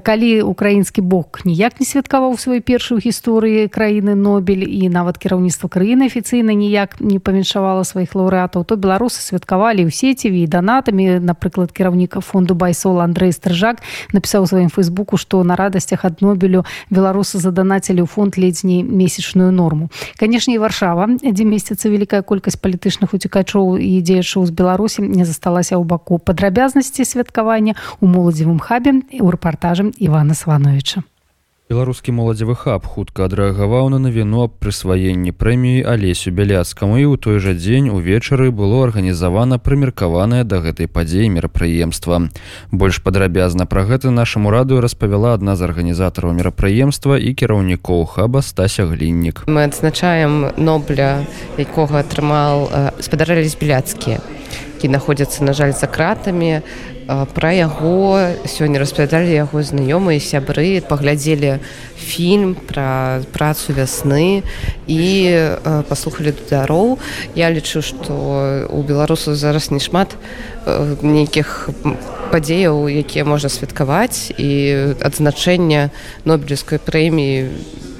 Калі украінскі бок ніяк не святкаваў сваю першую гісторыі краіны нобель і нават кіраўніцтва краіны афіцыйна ніяк не памяншавала сваіх лаўрэатаў то беларусы святкавалі ў сеціві і данатамі напрыклад кіраўніка фонду байсол Андрей стрыжак напісаў сваім фейсбуку што на радасцях ад нобелю беларусы заданацілі ў фонд ледзьні месячную норму. Канешне варшава дзе месяца вялікая колькасць палітычных уцікачоў і дзеячоў з беларусі не засталася ў баку. Падрабязнасці святкавання у моладзевым хабе у рэпартаж рэпартажам Івана Свановича. Беларускі моладзевы хаб хутка адрэагаваў на навіну аб прысваенні прэміі алесю бяляцкаму і ў той жа дзень увечары было арганізавана прымеркаванае да гэтай падзеі мерапрыемства. Больш падрабязна пра гэта нашаму радыё распавяла адна з арганізатараў мерапрыемства і кіраўнікоў хаба стася гліннік. Мы адзначаем нобля, якога атрымал спадарались бяляцкія які находзяцца на жаль за кратамі. Пра яго сёння распавядалі яго знаёмыя сябры паглядзелі фільм пра працу вясны і паслухалі дудароў я лічу што у беларусу зараз не шмат нейкіх падзеяў якія можна святкаваць. І адзначэння нобелевскай прэміі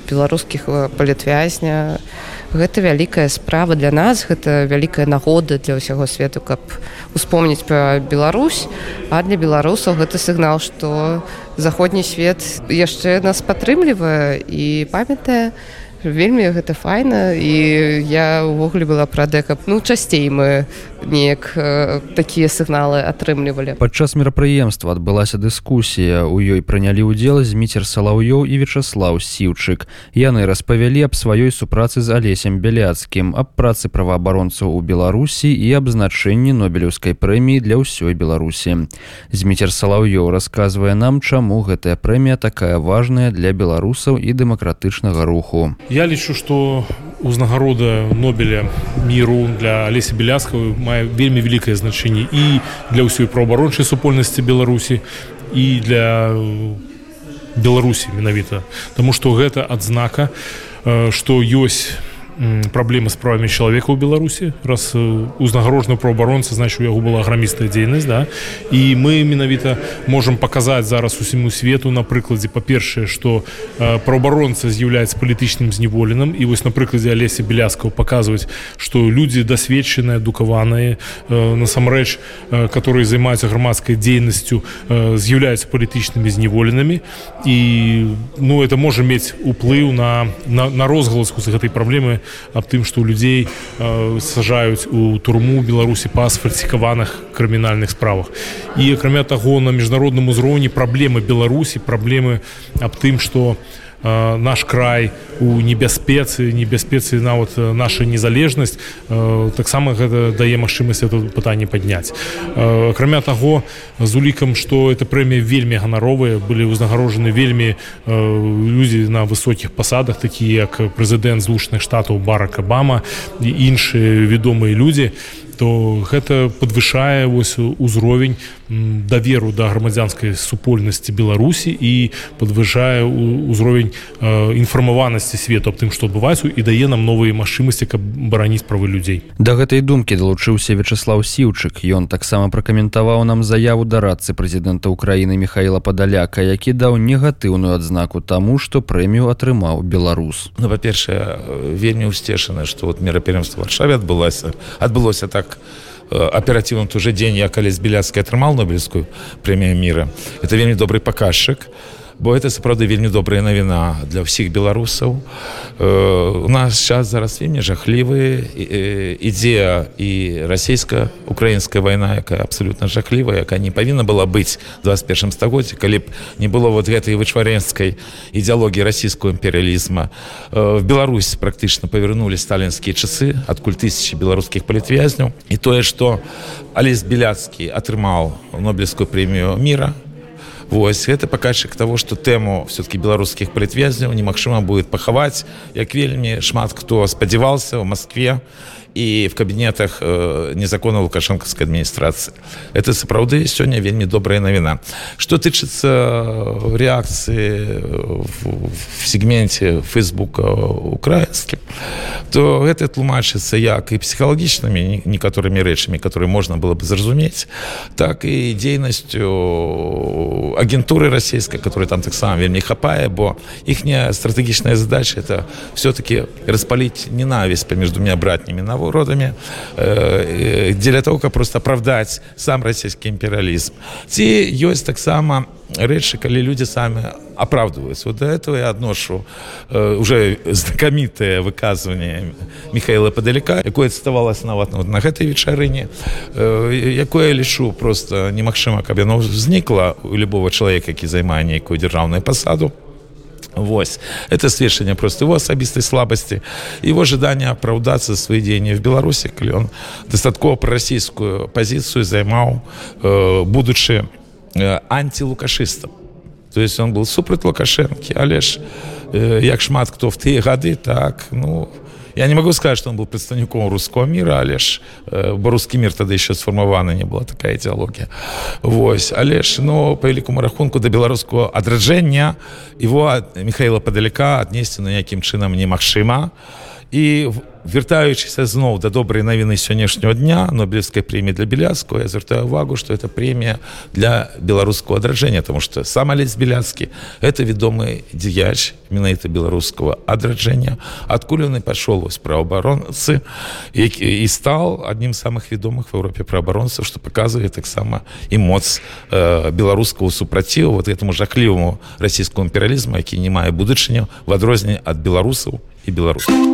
беларускіх палітвязня гэта вялікая справа для нас гэта вялікая нагода для ўсяго свету каб успомніць пра Беларусь. А для беларусаў гэта сігнал што заходні свет яшчэ нас падтрымлівае і памятае вельмі гэта файна і я ўвогуле была прада каб ну часцей мы неяк э, такія сігналы атрымлівалі. Падчас мерапрыемства адбылася дыскусія. У ёй прынялі ўдзел зміцер салаўёў і вячаслаў сіўчык. Яны распавялі аб сваёй супрацы з алесем бяляцкім аб працы праваабаронцаў у беларусі і аб значэнні нобелеўскай прэміі для ўсёй беларусі. Зміцер салаўёў расказвае нам чаму гэтая прэмія такая важная для беларусаў і дэмакратычнага руху я лічу что узнагарода нобеля міру для алеся беляцкавы мае вельмі вялікае значэнне і для ўсёй праабарончай супольнасці беларусі і для беларусі менавіта. Таму што гэта адзнака што ёсць праблемы з правамі чалавека ў беларусі раз узнагарожную праабаронца значит у яго была грамістая дзейнасць да. І мы менавіта можемм паказаць зараз усіму свету на прыкладзе па-першае што праабаронца з'яўляецца палітычным зневоленым і вось на прыкладзе алеся беляскаў паказваць што людзі дасведчаныя адукаваныя насамрэч которые займаюцца грамадскай дзейнасцю з'яўляюцца палітычнымі зневоленымі і ну это можа мець уплыў на на, на розгаласку з гэтай праблемы аб тым што людзей э, сажаюць у турму беларусі па сфальсікаваных крымінальных справах. І акрамя таго на міжнародным узроўні праблемы беларусі праблемы аб тым што у наш край у небяспецы небяспецы нават наша незалежнасць таксама гэта дае магчымасць это пытанне падняць. Акрамя таго з улікам што это прэмія вельмі ганаровыя былі ўзнагарожаны вельмі людзі на высокіх пасадах такія як прэзідэнт злучаных штатаў барак абама і іншыя вядомыя людзі то гэта подвышае вось узровень даверу да грамадзянскай супольнасці беларусі і подвышае ўзровень інфармаванасці свету аб тым што адбываецца і дае нам новыя магчымасці каб бараніць правы людзей да гэтай думкі далучыўся вячаслав сіўчык. Ён таксама пракаментаваў нам заяву дарадцы прэзідэнта украіны михаила падаляка які даў негатыўную адзнаку таму што прэмію атрымаў беларус. Ну па-першае вельмі ўсцешана што вот мерапрыемства варшаве адбылася. Адбылося так так аперативным ту же дзень я калі з беляцкай атрымал нобелевскую прэмію мира. Это вельмі добрый паказчык бо это сапраўды вельмі добрая навіна для ўсіх беларусаў. У нас сейчас зараз вельмі жахлівы. Ідзея і расійска-украінская вайна якая абсолютно жахлівая якая не павінна была быць 21 стагоддзе калі б не было вот гэтай вычварэнскай ідэалогіі расійского імперыялізма. В Беларусь практычна павярнули сталінскія часы адкуль тысячи беларускіх палітвязняў. І тое что алесь беляцкі атрымаў нобелевскую прэмію мира Вось гэта паказчык того что тэму все-таки беларускіх палітвязняў немагчыма будет пахаваць як вельмі шмат хто спадзявался в Москве і в кабінетах э, незаконна лукашэнкаўскай адміністрацыі это сапраўды сёння вельмі добрая навіна что тычыцца рэакцыі в, в сегменте фейсбука украінскім то гэта тлумачыцца як і псіхалагічнымі некаторымі рэчамі которые можна было бы зразумець так і дзейнасцю агентуры расійскай которой там таксама вельмі хапае бо іхняя стратэгічная задача это все-таки распаліць ненавість паміж двумя братнімі на родами э, дзеля того каб просто оправдаць сам расійскі імперыялізм ці ёсць таксама рэчы калі людзі самі оправдываюцца вот до этого я адношу э, уже знакамітае выказванне михаила падаляка якое ставалася нават вот, на гэтай вечарыне э, якое лічу просто немагчыма каб яно знікла у любого чалавека які займае нейкую дзяржаўную пасаду Вось. Это сведчанне просто его асабістай слабасці его ожидание оправдаться свои дзеянні в беларуси калі он дастаткова прарасійскую пазіцыю займаў э, будучы э, антилукашыстам то есть он был супраць лукашэнкі але ж э, як шмат хто в тыя гады так ну я не могу сказать что он был прадстаўніком руского мира але ж э, бо русский мир тады еще сфармавана не была такая идеологія Вось але ж но по великому рахунку до беларускаго адраджэння его михаила падаляка аднесці на якім чынам немагчыма і вяртаючыся зноў да добрай навіны сённяшняго дня нобелевскай прэміі для беляцку я звяртаю увагу что это прэмія для беларускага адраджэння тому что сам алесь беляцкі это вядомы дзеяч менавіта беларускага адраджэння адкуль ён і пайшоў вось праабаронцы які і стал аднім з самых вядомых в Еўропе праабаронцаў што паказвае таксама і моц э, беларускага супраціву вот этому жахліваму расійскому імперыялізму які не мае будучыню в адрозненне ад беларусаў і беларусаў